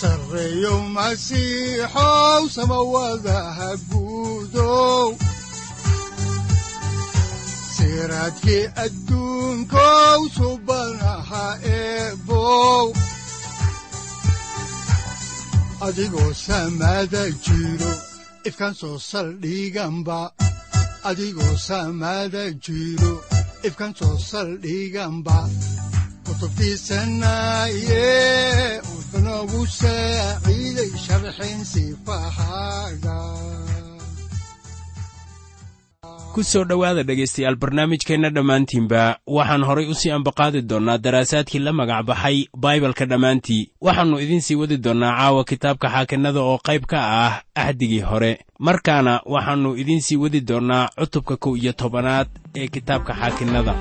sareyow masiixow samawadaha guudow siraadkii adduunkow soo saldhiganba adigoo soo saldhiganba kutubtiisanaye wuxunogu saaciiday sharxin sifahaaga ku soo dhowaada dhegaystayaal barnaamijkeenna dhammaantiinba waxaan horay u sii ambaqaadi doonnaa daraasaadkii la magac baxay baibalka dhammaantii. Waxaannu idiin sii wadi doonnaa caawa kitaabka xaakinnada oo qayb ka ah axdigii hore. Markaana waxaannu idiin sii wadi doonnaa cutubka kow iyo tobanaad ee kitaabka xaakinnada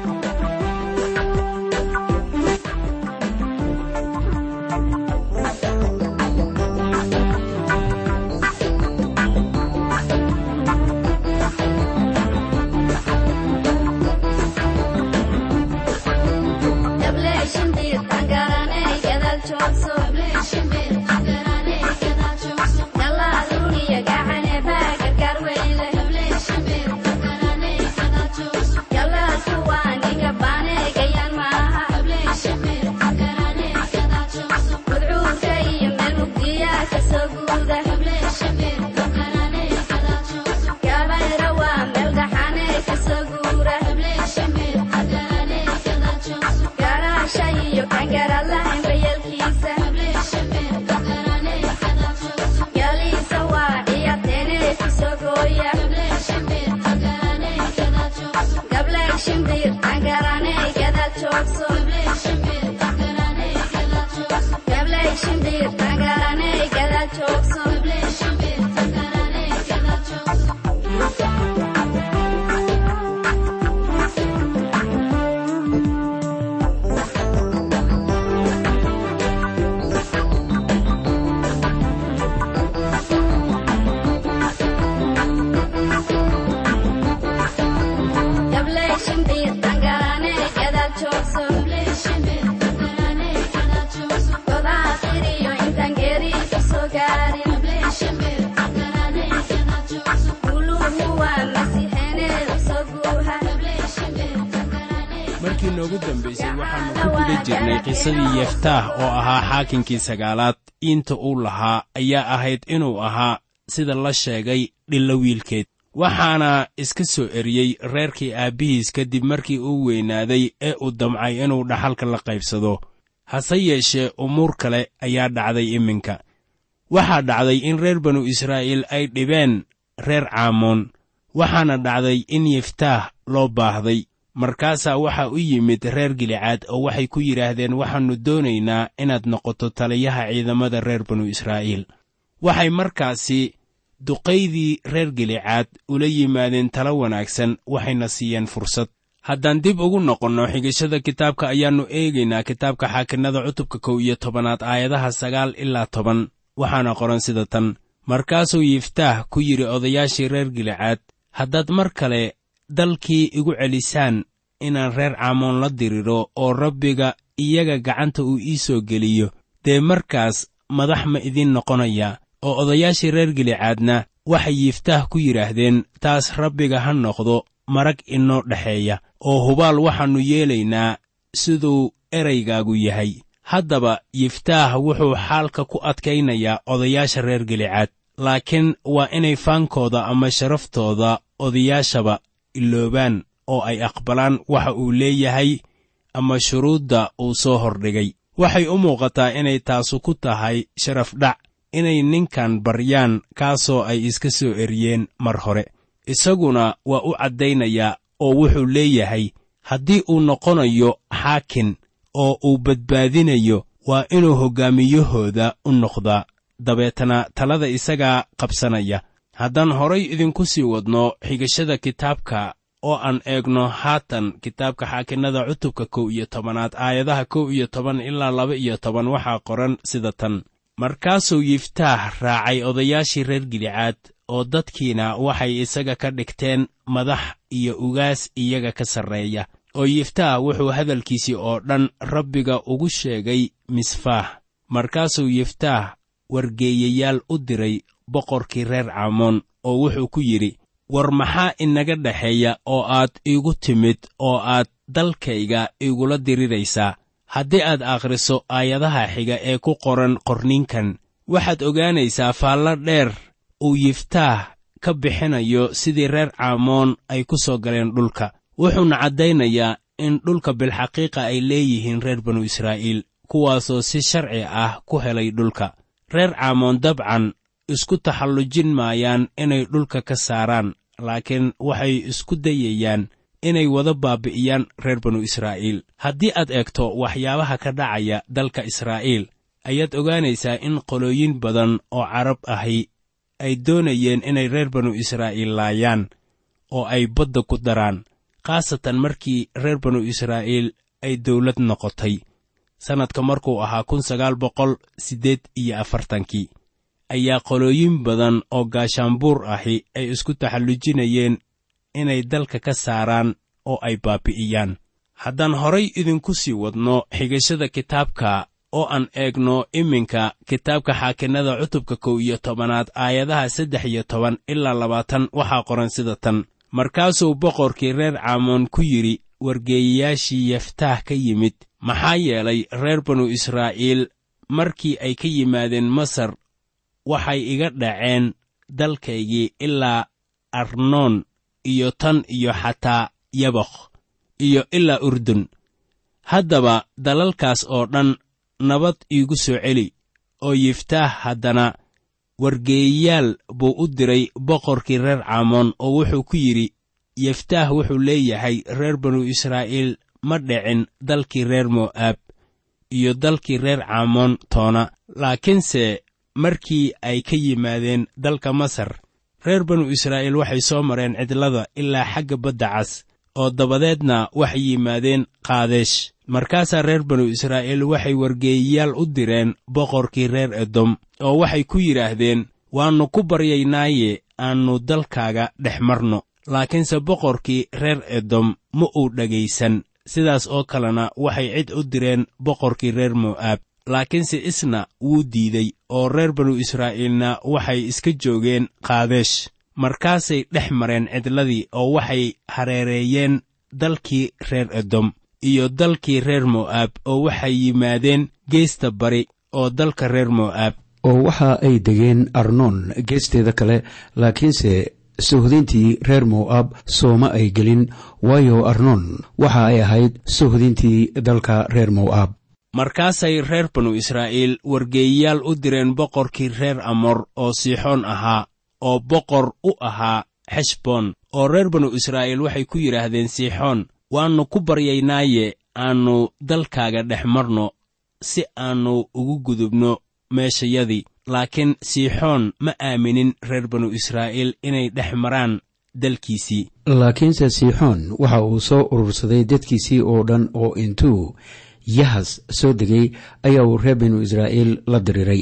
markii noogu dambaysay waxaannu ku guda jirnay qisadii yeftaah oo ahaa xaakinkii sagaalaad. Iinta uu lahaa ayaa ahayd inuu ahaa sida la sheegay dhillo wiilkeed. Waxaana iska soo eriyey reerkii aabbihiis kadib markii uu weynaaday ee uu damcay inuu dhaxalka la qaybsado. Hase yeeshee umuur kale ayaa dhacday iminka. Waxaa dhacday in reer banu israa'iil ay dhibeen reer caamoon waxaana dhacday in yeftaah loo baahday markaasaa waxaa u yimid reer gilicaad oo waxay ku yidhaahdeen waxaannu doonaynaa inaad noqoto taliyaha ciidamada reer banu israa'iil. Waxay markaasi duqaydii reer gilicaad ula yimaadeen talo wanaagsan waxayna siiyeen fursad. Haddaan dib ugu noqonno xigashada kitaabka ayaannu eegaynaa kitaabka xaakinnada cutubka kow iyo tobanaad aayadaha sagaal ilaa toban. Waxaana qoran sida tan markaasuu yiftaah ku yidhi odayaashii reer gilicaad haddaad mar kale dalkii igu celisaan inaan reer caamoon la diriro oo rabbiga iyaga gacanta uu ii soo geliyo dee markaas madax ma idiin noqonaya oo odayaashii reer gilicaadna waxay yiftaah ku yidhaahdeen taas rabbiga ha noqdo marag inoo dhexeeya oo hubaal waxaannu yeelaynaa siduu eraygaagu yahay. Haddaba yiftaah wuxuu xaalka ku adkaynayaa odayaasha reer gilicaad laakiin waa inay faankooda ama sharaftooda odayaashaba iloobaan oo ay aqbalaan waxa uu leeyahay ama shuruudda uu soo hordhigay. Waxay u muuqataa inay taasu ku tahay sharaf dhac inay ninkan baryaan kaasoo ay iska soo eriyeen mar hore. Isaguna waa u caddaynayaa oo wuxuu leeyahay haddii uu noqonayo xaakin oo uu badbaadinayo waa inuu hoggaamiyahooda u noqdaa. Dabeetana talada isagaa qabsanaya haddaan horay idinku sii wadno xigashada kitaabka oo aan eegno haatan kitaabka xaakinnada cutubka kow iyo tobanaad aayadaha kow iyo toban ilaa laba iyo toban waxaa qoran sida tan. Markaasuu yiftaah raacay odayaashii reer gilicaad oo dadkiina waxay isaga ka dhigteen madax iyo ugaas iyaga ka sarreeya. Oo yiftaah wuxuu hadalkiisii oo dhan rabbiga ugu sheegay misfaah. Markaasuu yiftaah wargeeyayaal u diray boqorkii reer caamoon oo wuxuu ku yidhi war maxaa inaga dhexeeya oo aad iigu timid oo aad dalkayga igula diriraysaa haddii aad akhriso aayadaha xiga ee ku qoran qorninkan waxaad ogaanaysaa faallo dheer uu yiftaah ka bixinayo sidii reer caamoon ay ku soo galeen dhulka. Wuxuuna caddaynayaa in dhulka bilxaqiiqa ay leeyihiin reer banu israa'iil kuwaasoo si sharci ah ku helay dhulka. Reer caamoon dabcan isku taxallujin maayaan inay dhulka ka saaraan laakiin waxay isku dayayaan inay wada baabi'iyaan reer banu israa'iil. Haddii aad eegto waxyaabaha ka dhacaya dalka israa'iil ayaad ogaanaysaa in qolooyin badan oo carab ahi ay doonayeen inay reer banu israa'iil laayaan oo ay badda ku daraan khaasatan markii reer banu israa'iil ay dawlad noqotay. Sannadka markuu ahaa kun sagaal boqol siddeed iyo afartankii ayaa qolooyin badan oo gaashaanbuur ahi ay isku taxallujinayeen inay dalka ka saaraan oo ay baabi'iyaan. Haddaan horay idinku sii wadno xigashada kitaabka oo aan eegno iminka kitaabka xaakinnada cutubka kow iyo tobanaad aayadaha saddex iyo toban ilaa labaatan waxaa qoran sida tan. Markaasuu boqorkii reer caamoon ku yidhi wargeeyayaashii yeftaah ka yimid. Maxaa yeelay reer banu israa'iil markii ay ka yimaadeen masar waxay iga dhaceen dalkaygii ilaa arnoon iyo tan iyo xataa yabokh iyo ilaa urdun. Haddaba dalalkaas oo dhan nabad iigu soo celi oo yiftaah haddana wargeeyayaal buu u diray boqorkii reer caamoon oo wuxuu ku yidhi yeftaah wuxuu leeyahay reer banu israa'iil ma dhicin dalkii reer mo'aab iyo dalkii reer caamoon toona. Laakiinse markii ay ka yimaadeen dalka masar. Reer banu israa'iil waxay soo mareen cidlada ilaa xagga badda cas oo dabadeedna waxay yimaadeen kaadesh markaasaa reer banu israa'iil waxay wargeeyayaal u direen boqorkii reer edom oo waxay ku yidhaahdeen waannu ku baryaynaaye aannu dalkaaga dhex marno. Laakiinse boqorkii reer edom ma uu dhegaysan sidaas oo kalena waxay cid u direen boqorkii reer mo'aab laakiinse isna wuu diidey oo reer banu israa'iilna waxay iska joogeen kaadesh markaasay dhex mareen cidladii oo waxay hareereeyeen dalkii reer edom iyo dalkii reer mo'aab oo waxay yimaadeen geesta bari oo dalka reer mo'aab. Oo waxa ay degeen arnoon geesteeda kale laakiinse sohdintii reer mo'aab sooma ay gelin waayo arnoon waxa ay ahayd sohdintii dalka reer mo'aab markaasay reer banu israa'iil wargeeyayaal u direen boqorkii reer amor oo siixoon ahaa oo boqor u ahaa xeshboon oo reer banu israa'iil waxay ku yidhaahdeen siixoon waannu ku baryaynaaye aannu dalkaaga dhex marno si aannu ugu gudubno meeshayadii. Laakiin siixoon ma aaminin reer banu israa'iil inay dhex maraan dalkiisii. Laakiinse siixoon waxa uu soo urursaday dadkiisii oo dhan oo intuu yahas soo degay ayaa uu reer binu israa'iil la diriiray.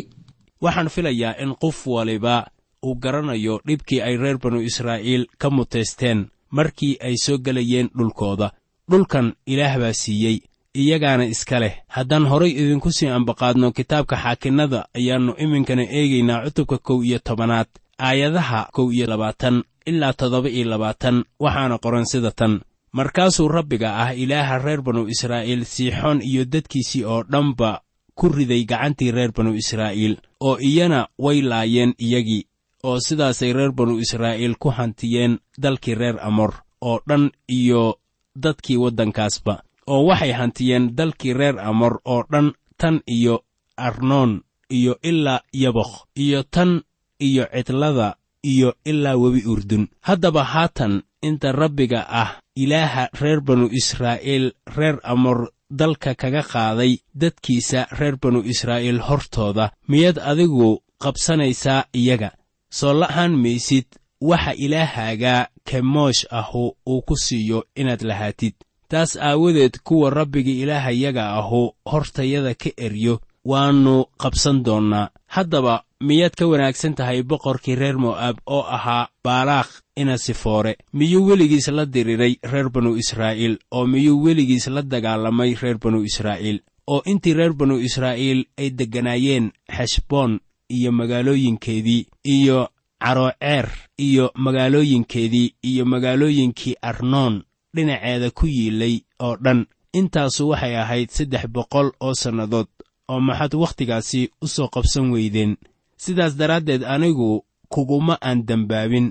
Waxaan filayaa in qof waliba uu garanayo dhibkii ay reer banu israa'iil ka mutaysteen markii ay soo gelayeen dhulkooda. Dhulkan ilaah baa siiyey iyagaana iska leh. Haddaan horay idinku sii ambaqaadno kitaabka xaakinnada ayaannu iminkana eegaynaa cutubka kow iyo tobanaad aayadaha kow iyo labaatan ilaa toddoba iyo labaatan waxaana qoran sida tan markaasuu rabbiga ah ilaaha reer banu israa'iil siixoon iyo dadkiisii oo dhanba ku riday gacantii reer banu israa'iil oo iyana way laayeen iyagii oo sidaasay reer banu israa'iil ku hantiyeen dalkii reer amor oo dhan iyo dadkii waddankaasba oo waxay hantiyeen dalkii reer amor oo dhan tan iyo arnoon iyo ilaa yabokh iyo tan iyo cidlada iyo ilaa webi urdun. Haddaba haatan inta rabbiga ah ilaaha reer banu israa'iil reer amor dalka kaga qaaday dadkiisa reer banu israa'iil hortooda. Miyaad adigu qabsanaysaa iyaga? Soo la'aan maysid waxa ilaahaaga kemoosh ahu uu ku siiyo inaad lahaatid. Taas aawadeed kuwa rabbiga ilaahayaga ahu hortayada ka eryo waannu qabsan doonnaa. Haddaba miyaad ka wanaagsan tahay boqorkii reer mo'aab oo ahaa baalaakh inasifoore miyuu weligiis la diriray reer banu israa'iil oo miyuu weligiis la dagaalamay reer banu israa'iil? Oo intii reer banu israa'iil ay degganaayeen xeshboon iyo magaalooyinkeedii iyo carooceer iyo magaalooyinkeedii iyo magaalooyinkii arnoon dhinaceeda ku yiilay oo dhan. Intaasu waxay ahayd saddex boqol oo sannadood oo maxaad wakhtigaasi u soo qabsan weydeen sidaas daraaddeed anigu kuguma aan dembaabin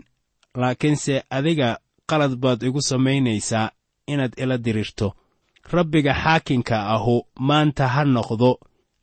laakiinse adiga qalad baad igu samaynaysaa inaad ila dirirto rabbiga xaakinka ahu maanta ha noqdo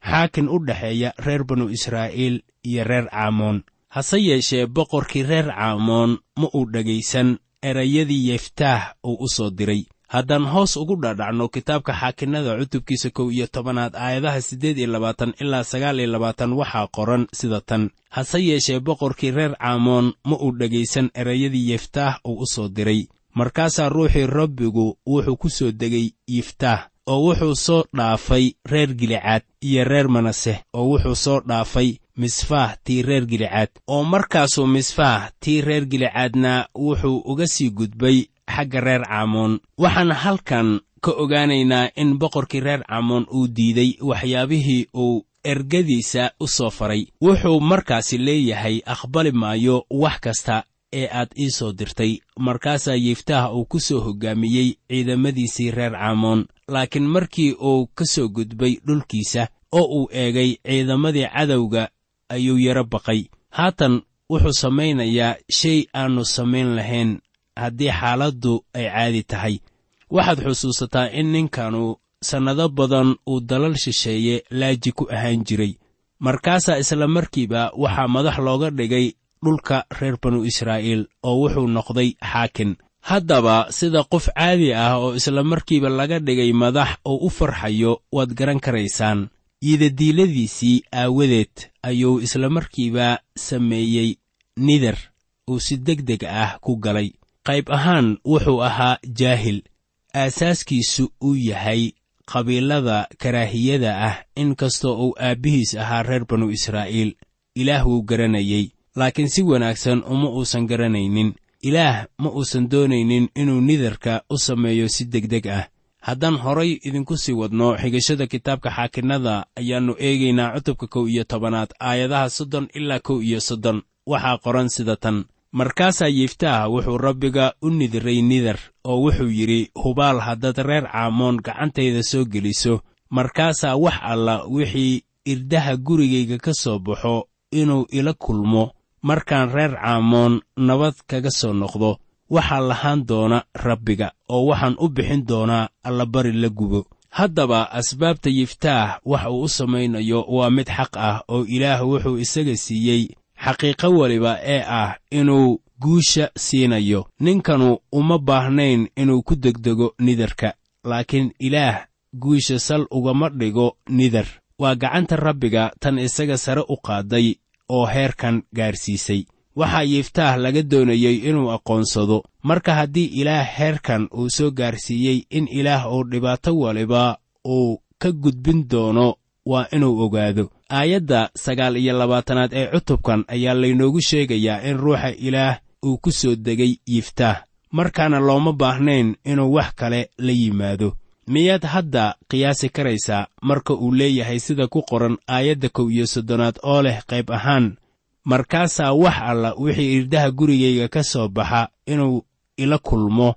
xaakin u dhexeeya reer banu israa'iil iyo reer caamoon hase yeeshee boqorkii reer caamoon ma uu dhegaysan erayadii yeftaah uu u soo diray haddaan hoos ugu dhadhacno kitaabka xaakinnada cutubkiisa kow iyo tobanaad aayadaha siddeed iyo labaatan ilaa sagaal iyo labaatan waxaa qoran sida tan. Hase yeeshee boqorkii reer caamoon ma uu dhegaysan erayadii yeftaah uu u soo diray. Markaasaa ruuxii rabbigu wuxuu ku soo degay yiftaah oo wuxuu soo dhaafay reer gilicaad iyo reer manaseh oo wuxuu soo dhaafay misfaah tii reer gilicaad. Oo markaasuu misfaah tii reer gilicaadna wuxuu uga sii gudbay xagga reer caamoon waxaan halkan ka ogaanaynaa in boqorkii reer caamoon uu diiday waxyaabihii uu ergadiisa u soo faray. Wuxuu markaasi leeyahay aqbali maayo wax kasta ee aad ii soo dirtay. Markaasaa yiftaah uu ku soo hoggaamiyey ciidamadiisii reer caamoon laakiin markii uu ka soo gudbay dhulkiisa oo uu eegay ciidamadii cadowga ayuu yaro baqay. Haatan wuxuu samaynayaa shay aannu samayn lahayn haddii xaaladdu ay caadi tahay. Waxaad xusuusataa in ninkanu sannado badan uu dalal shisheeye laaji ku ahaan jiray. Markaasaa isla markiiba waxaa madax looga dhigay dhulka reer banu israa'iil oo wuxuu noqday xaakin. Haddaba sida qof caadi ah oo isla markiiba laga dhigay madax oo u farxayo waad garan karaysaan. Yiidadiiladiisii aawadeed ayuu isla markiiba sameeyey nidar uu si deg deg ah ku galay qayb ahaan wuxuu ahaa jaahil. Aasaaskiisu uu yahay qabiilada karaahiyada ah in kastoo uu aabbihiis ahaa reer banu israa'iil. Ilaah wuu garanayey laakiin si wanaagsan uma uusan garanaynin. Ilaah ma uusan doonaynin inuu nidarka u sameeyo si degdeg ah. Haddaan horay idinku sii wadno xigashada kitaabka xaakinnada ayaannu eegaynaa cutubka kow iyo tobanaad aayadaha soddon ilaa kow iyo soddon. Waxaa qoran sida tan markaasaa yiftaah wuxuu rabbiga u nidiray nidar oo wuxuu yidhi hubaal haddaad reer caamoon gacantayda soo geliso markaasaa wax alla wixii irdaha gurigayga ka soo baxo inuu ila kulmo. Markaan reer caamoon nabad kaga soo noqdo waxaa lahaan doona rabbiga oo waxaan u bixin doonaa allabari la gubo. Haddaba asbaabta yiftaah wax uu u samaynayo waa mid xaq ah oo ilaah wuxuu isaga siiyey xaqiiqo weliba ee ah inuu guusha siinayo. Ninkanu uma baahnayn inuu ku degdego nidarka laakiin ilaah guusha sal ugama dhigo nidar. Waa gacanta rabbiga tan isaga sare u qaaday oo heerkan gaarsiisay. Waxaa yiftaah laga doonayey inuu aqoonsado. Marka haddii ilaah heerkan uu soo gaarsiiyey in ilaah uu dhibaato waliba uu ka gudbin doono waa inuu ogaado aayadda sagaal iyo labaatanaad ee cutubkan ayaa laynoogu sheegayaa in ruuxa ilaah uu ku soo degay yiftaah markaana looma baahnayn inuu wax kale la yimaado. Miyaad hadda qiyaasi karaysaa marka uu leeyahay sida ku qoran aayadda kow iyo soddonaad oo leh qayb ahaan? Markaasaa wax alla wixii irdaha gurigayga ka soo baxa inuu ila kulmo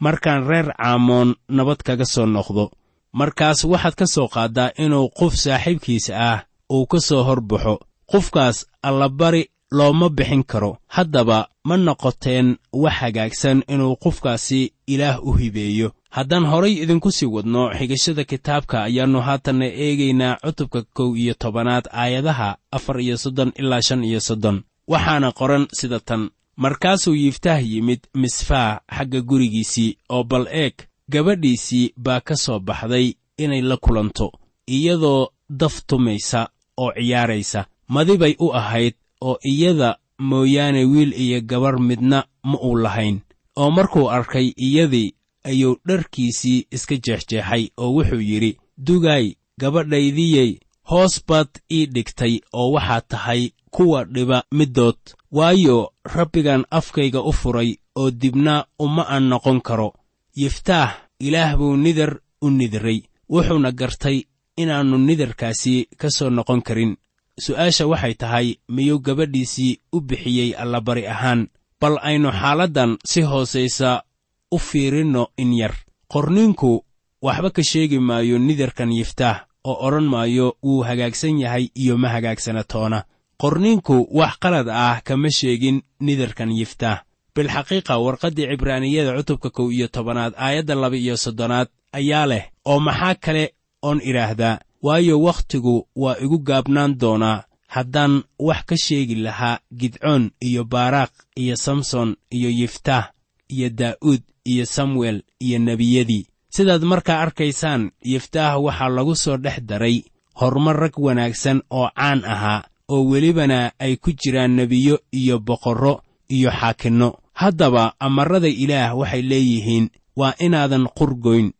markaan reer caamoon nabad kaga soo noqdo. Markaas waxaad ka soo qaaddaa inuu qof saaxiibkiisa ah uu ka soo hor baxo qofkaas allabari looma bixin karo. Haddaba ma noqoteen wax hagaagsan inuu qofkaasi ilaah u hibeeyo. Haddaan horay idinku sii wadno xigashada kitaabka ayaannu haatanna eegaynaa cutubka kow iyo tobanaad aayadaha afar iyo soddon ilaa shan iyo soddon. Waxaana qoran sida tan. Markaasuu yiftaah yimid misfaa xagga gurigiisii oo bal eeg gabadhiisii baa ka soo baxday inay la kulanto iyadoo daf tumaysa oo ciyaaraysa. Madibay u ahayd oo iyada mooyaane wiil iyo gabar midna ma uu lahayn. Oo markuu arkay iyadii ayuu dharkiisii iska jeexjeexay oo wuxuu yidhi dugaay gabadhaydiyey hoos baad ii dhigtay oo waxaad tahay kuwa dhiba middood. Waayo rabbigan afkayga u furay oo dibna uma aan noqon karo. Yiftaax ilaah buu nidar u nidiray wuxuuna gartay inaannu nidarkaasi ka soo noqon karin. Su'aasha waxay tahay miyuu gabadhiisii u bixiyey allabari ahaan? Bal aynu xaaladdan si hoosaysa u fiirinno in yar. Qorniinku waxba ka sheegi maayo nidarkan yiftaax oo odhan maayo wuu hagaagsan yahay iyo ma hagaagsana toona. Qorniinku wax qalad ah kama sheegin nidarkan yiftaax bilxaqiiqa warqaddii cibraaniyada cutubka kow iyo tobanaad aayadda laba iyo soddonaad ayaa leh oo maxaa kale oon idhaahdaa waayo wakhtigu waa igu gaabnaan doonaa haddaan wax ka sheegi lahaa gidcoon iyo baaraaq iyo samson iyo yiftaax iyo daa'uud iyo samuel iyo nebiyadii. Sidaad markaa arkaysaan yiftaax waxaa lagu soo dhex daray horumar rag wanaagsan oo caan ahaa oo welibana ay ku jiraan nebiyo iyo boqorro iyo xaakinno. Haddaba amarrada ilaah waxay leeyihiin waa inaadan qurgoyn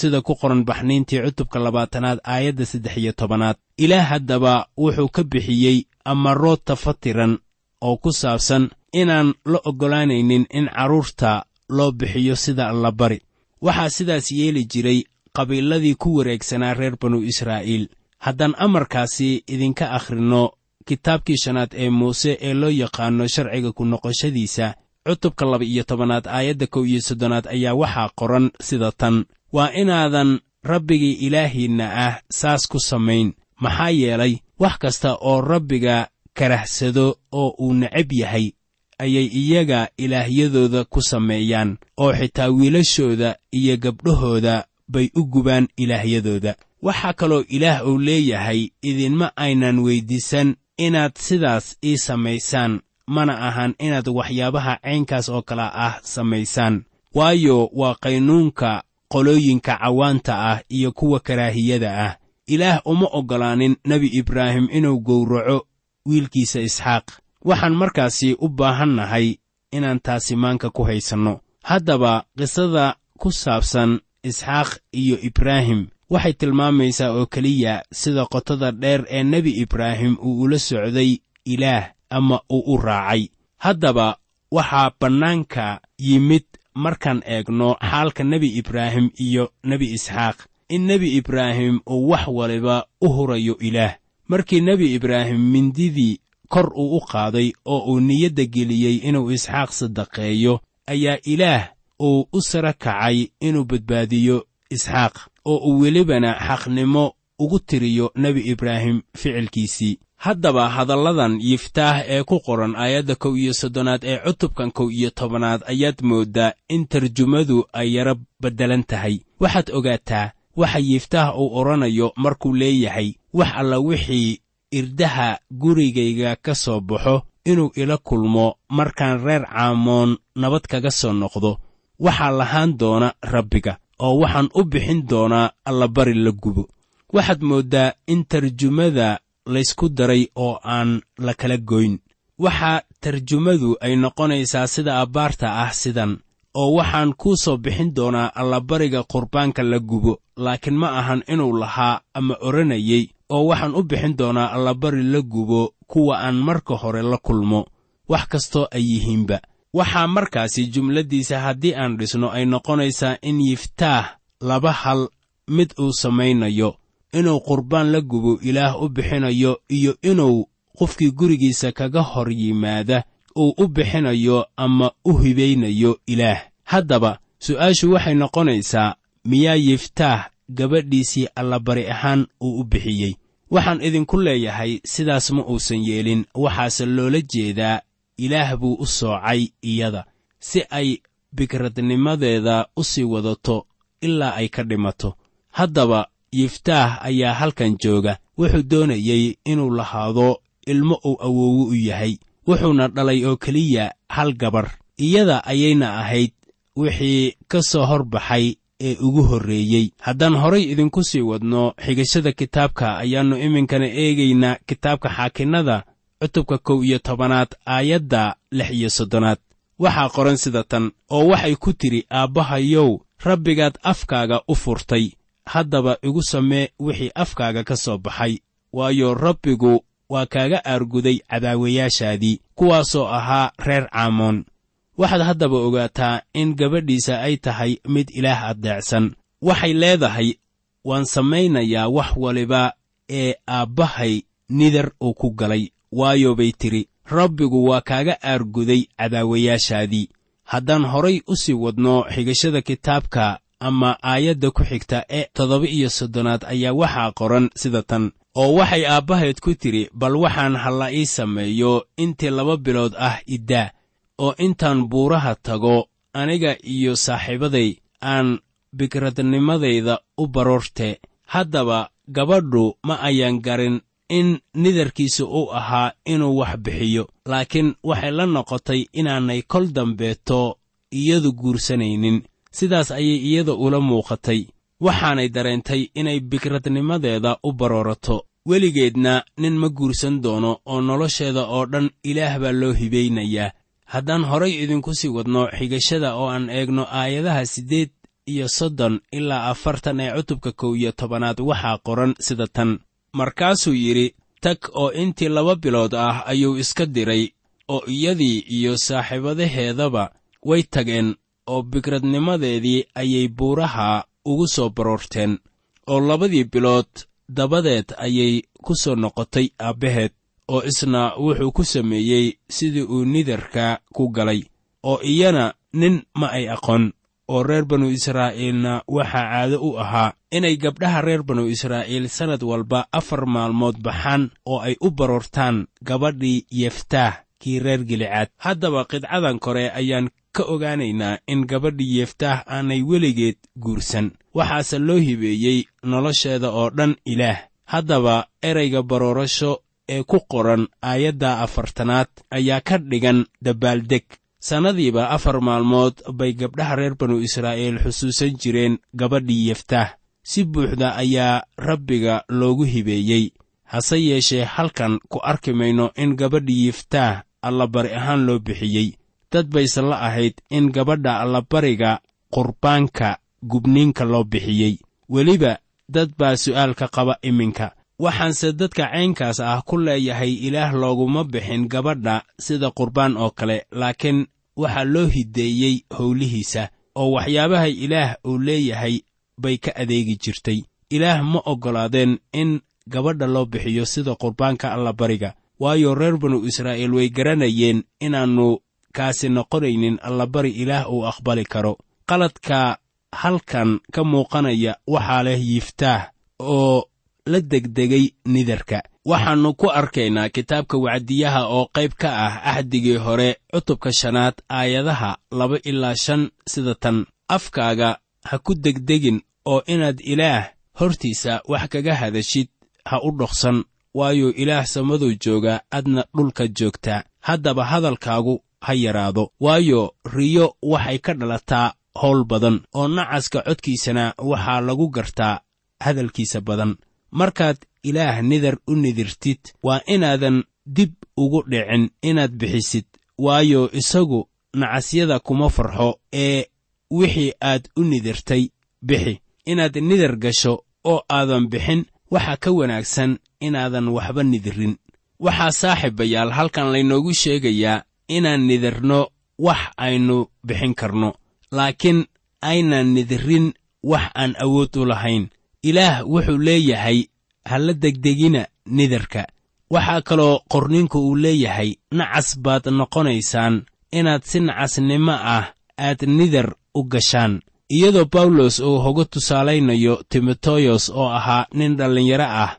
sida ku qoran baxniintii cutubka labaatanaad aayadda saddex iyo tobanaad. Ilaah haddaba wuxuu ka bixiyey amarro tafatiran oo ku saabsan inaan la oggolaanaynin in carruurta loo bixiyo sida allabari waxaa sidaas yeeli jiray qabiiladii ku wareegsanaa reer banu israa'iil. Haddaan amarkaasi idinka akhrinno kitaabkii shanaad ee muuse ee loo yaqaanno sharciga ku noqoshadiisa cutubka laba iyo tobanaad aayadda kow iyo soddonaad ayaa waxaa qoran sida tan waa inaadan rabbigii ilaahiinna ah saas ku samayn. Maxaa yeelay wax kasta oo rabbiga karahsado oo uu necab yahay ayay iyaga ilaahyadooda ku sameeyaan oo xitaa wiilashooda iyo gabdhahooda bay u gubaan ilaahyadooda. Waxaa kaloo ilaah uu leeyahay idinma aynan weyddiisan inaad sidaas ii samaysaan mana ahan inaad waxyaabaha caynkaas oo kale ah samaysaan. Waayo waa qaynuunka qolooyinka cawaanta ah iyo kuwa karaahiyada ah ilaah uma oggolaanin nebi ibraahim inuu gowraco wiilkiisa isxaaq. Waxaan markaasi u baahannahay inaan taasi maanka ku haysanno. Haddaba qisada ku saabsan isxaaq iyo ibraahim waxay tilmaamaysaa oo keliya sida qotada dheer ee nebi ibraahim uu ula socday ilaah ama uu u raacay. Haddaba waxaa bannaanka yimid markaan eegno xaalka nebi ibraahim iyo nebi isxaaq in nebi ibraahim uu wax waliba u hurayo ilaah. Markii nebi ibraahim mindidii kor uu u qaaday oo uu niyadda geliyey inuu isxaaq sadaqeeyo ayaa ilaah uu u sara kacay inuu badbaadiyo isxaaq oo uu welibana xaqnimo ugu tiriyo nebi ibraahim ficilkiisii haddaba hadalladan yiftaax ee ku qoran aayadda kow iyo soddonaad ee cutubkan kow iyo tobanaad ayaad mooddaa in tarjumadu ay yara beddelan tahay. Waxaad ogaataa waxa yiftaax uu odhanayo markuu leeyahay wax alla wixii irdaha gurigayga ka soo baxo inuu ila kulmo markaan reer caamoon nabad kaga soo noqdo. Waxaa lahaan doona rabbiga oo waxaan u bixin doonaa allabari la gubo. Waxaad mooddaa in tarjumada laysku daray oo aan la kala goyn. Waxaa tarjumadu ay noqonaysaa sida abbaarta ah sidan oo waxaan kuu soo bixin doonaa allabariga qurbaanka la gubo laakiin ma ahan inuu lahaa ama odhanayey oo waxaan u bixin doonaa allabari la gubo kuwa aan marka hore la kulmo. Wax kastoo ay yihiinba. Waxaa markaasi jumladdiisa haddii aan dhisno ay noqonaysaa in yiftaax laba hal mid uu samaynayo inuu qurbaan la gubo ilaah u bixinayo iyo inuu qofkii gurigiisa kaga hor yimaada uu u bixinayo ama u hibaynayo ilaah. Haddaba su'aashu waxay noqonaysaa miyaa yiftaax gabadhiisii allabari ahaan uu u bixiyey. Waxaan idinku leeyahay sidaas ma uusan yeelin waxaase loola jeedaa ilaah buu u soocay iyada si ay bikradnimadeeda u sii wadato ilaa ay ka dhimato. Haddaba yiftaax ayaa halkan jooga wuxuu doonayey inuu lahaado ilmo uu awoowo u yahay. Wuxuuna dhalay oo keliya hal gabar. Iyada ayayna ahayd wixii ka soo hor baxay ee ugu horreeyey. Haddaan horay idinku sii wadno xigashada kitaabka ayaannu iminkana eegaynaa kitaabka xaakinnada cutubka kow iyo tobanaad aayadda lix iyo soddonaad. Waxaa qoran sida tan oo waxay ku tidhi aabbahayow rabbigaad afkaaga u furtay haddaba igu samee wixii afkaaga ka soo baxay. Waayo rabbigu waa kaaga aarguday cadaawayaashaadii kuwaasoo ahaa reer caamoon waxaad haddaba ogaataa in gabadhiisa ay tahay mid ilaah addeecsan. Waxay leedahay waan samaynayaa wax waliba ee aabbahay nidar uu ku galay. Waayo bay tidhi rabbigu waa kaaga aarguday cadaawayaashaadii haddaan horay u sii wadno xigashada kitaabka ama aayadda ku xigta ee toddoba iyo soddonaad ayaa waxaa qoran sida tan oo waxay aabbahayd ku tidhi bal waxaan halla ii sameeyo intii laba bilood ah iddaa oo intaan buuraha tago aniga iyo saaxiibaday aan bikradnimadayda u baroorte. Haddaba gabadhu ma ayaan garin in nidarkiisa uu ahaa inuu wax bixiyo laakiin waxay la noqotay inaanay kol dambeeto iyadu guursanaynin sidaas ayay iyada ula muuqatay. Waxaanay dareentay inay bikradnimadeeda u baroorato. Weligeedna nin ma guursan doono oo nolosheeda oo dhan ilaah baa loo hibaynayaa haddaan horay idinku sii wadno xigashada oo aan eegno aayadaha siddeed iyo soddon ilaa afartan ee cutubka kow iyo tobanaad waxaa qoran sida tan. Markaasuu yidhi tag oo intii laba bilood ah ayuu iska diray oo iyadii iyo saaxiibadaheedaba way tageen oo bikradnimadeedii ayay buuraha ugu soo baroorteen oo labadii bilood dabadeed ayay ku soo noqotay aabbaheed oo isna wuxuu ku sameeyey sidii uu nidarka ku galay oo iyana nin ma ay aqoon oo reer banu israa'iilna waxaa caado u ahaa inay gabdhaha reer banu israa'iil sannad walba afar maalmood baxaan oo ay u baroortaan gabadhii yeftaah kii reer gilicaad. Haddaba qidcadan kore ayaan ka ogaanaynaa in gabadhii yeftaah aanay weligeed guursan. Waxaase loo hibeeyey nolosheeda oo dhan ilaah. Haddaba erayga baroorasho ee ku qoran aayadda afartanaad ayaa ka dhigan dabbaaldeg sannadiiba afar maalmood bay gabdhaha reer banu israa'iil xusuusan jireen gabadhii yeftaah. Si buuxda ayaa rabbiga loogu hibeeyey. Hase yeeshee halkan ku arki mayno in gabadhii yeftaah allabari ahaan loo bixiyey dad bayse la ahayd in gabadha allabariga qurbaanka gubniinka loo bixiyey. Weliba dad baa su'aalka qaba iminka. Waxaanse dadka caynkaas ah ku leeyahay ilaah looguma bixin gabadha sida qurbaan oo kale laakiin waxaa loo hiddeeyey howlihiisa oo waxyaabaha ilaah uu leeyahay bay ka adeegi jirtay. Ilaah ma oggolaadeen in gabadha loo bixiyo sida qurbaanka allabariga waayo reer banu israa'iil way garanayeen inaannu kaasi noqonaynin allabari ilaah uu aqbali karo. Qaladka halkan ka muuqanaya waxaa leh yiftaah oo la degdegay nidarka. Waxaannu ku arkaynaa kitaabka wacdiyaha oo qayb ka ah axdigii hore cutubka shanaad aayadaha laba ilaa shan sida tan. Afkaaga ha ku degdegin oo inaad ilaah hortiisa wax kaga hadashid ha u dhoqsan waayo ilaah samaduu joogaa adna dhulka joogtaa haddaba hadalkaagu ha yaraado. Waayo riyo waxay ka dhalataa howl badan oo nacaska codkiisana waxaa lagu gartaa hadalkiisa badan. Markaad ilaah nidar u nidirtid waa inaadan dib ugu dhicin inaad bixisid. Waayo isagu nacasyada kuma farxo ee wixii aad u nidirtay bixi. Inaad nidar gasho oo aadan bixin waxaa ka wanaagsan inaadan waxba nidirin. Waxaa saaxiibayaal halkan laynoogu sheegayaa inaan nidirno wax aynu bixin karno laakiin aynan nidirin wax aan awood u lahayn. Ilaah wuxuu leeyahay ha la degdegina nidarka waxaa kaloo qorninku uu leeyahay nacas baad noqonaysaan inaad si nacasnimo ah aad nidar u gashaan. Iyadoo bawlos uu hoga tusaalaynayo timoteyos oo ahaa nin dhallinyaro ah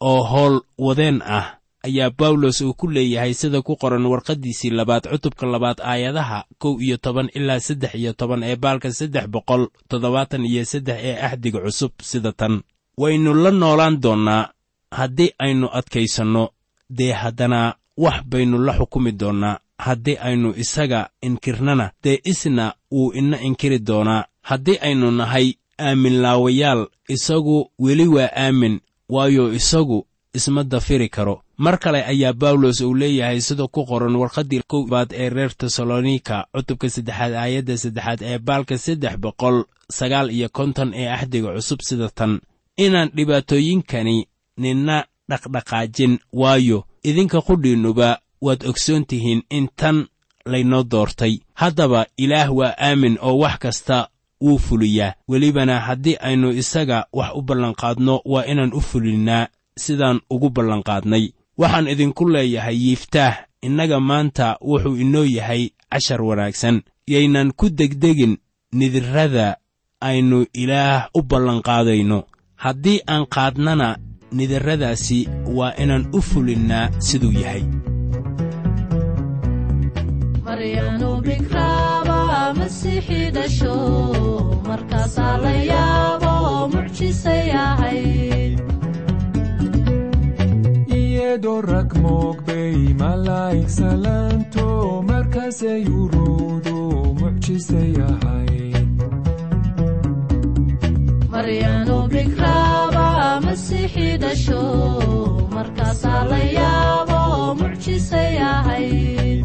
oo howl wadeen ah ayaa bawlos uu ku leeyahay sida ku qoran warqaddiisii labaad cutubka labaad aayadaha kow iyo toban ilaa saddex iyo toban ee baalka saddex boqol toddobaatan iyo saddex ee axdiga cusub sida tan. Waynu la noolaan doonnaa haddii aynu adkaysanno dee haddana wax baynu la xukumi doonnaa haddii aynu isaga inkirnana dee isna wuu ina inkiri doonaa. Haddii aynu nahay aaminlaawayaal isagu weli waa aamin waayo isagu isma dafiri karo. Mar kale ayaa bawlos uu leeyahay sida ku qoran warqaddii koowaad ee reer tesalonika cutubka saddexaad aayadda saddexaad ee baalka saddex boqol sagaal iyo konton ee axdiga cusub sida tan. Inaan dhibaatooyinkani ninna dhaqdhaqaajin waayo idinka qudhiinnuba waad ogsoon tihiin in tan laynoo doortay. Haddaba ilaah waa aamin oo wax kasta wuu fuliyaa. Welibana haddii aynu isaga wax u ballanqaadno waa inaan u fulinnaa sidaan ugu ballanqaadnay. Waxaan idinku leeyahay yiiftaah innaga maanta wuxuu inoo yahay cashar wanaagsan. Yaynan ku degdegin nidirrada aynu ilaah u ballanqaadayno. Haddii aan qaadnana nidirradaasi waa inaan u fulinnaa siduu yahay iyadoo rag moogbay malaa'ig salaanto markaasay uruudu mucjisay ahayd maryanu bikraaba masiixii dhasho markaasaa la yaabo mucjisay ahayd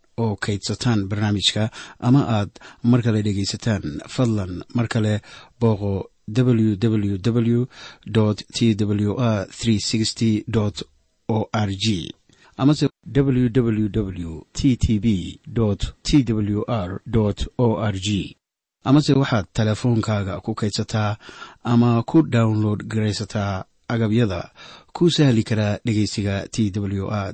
oo kaydsataan barnaamijka ama aad mar kale dhegaysataan fadlan mar kale booqo www t w r o r g amase www t t b t w r o r g amase waxaad teleefoonkaaga ku kaydsataa ama ku download garaysataa agabyada ku sahli karaa dhegeysiga t w r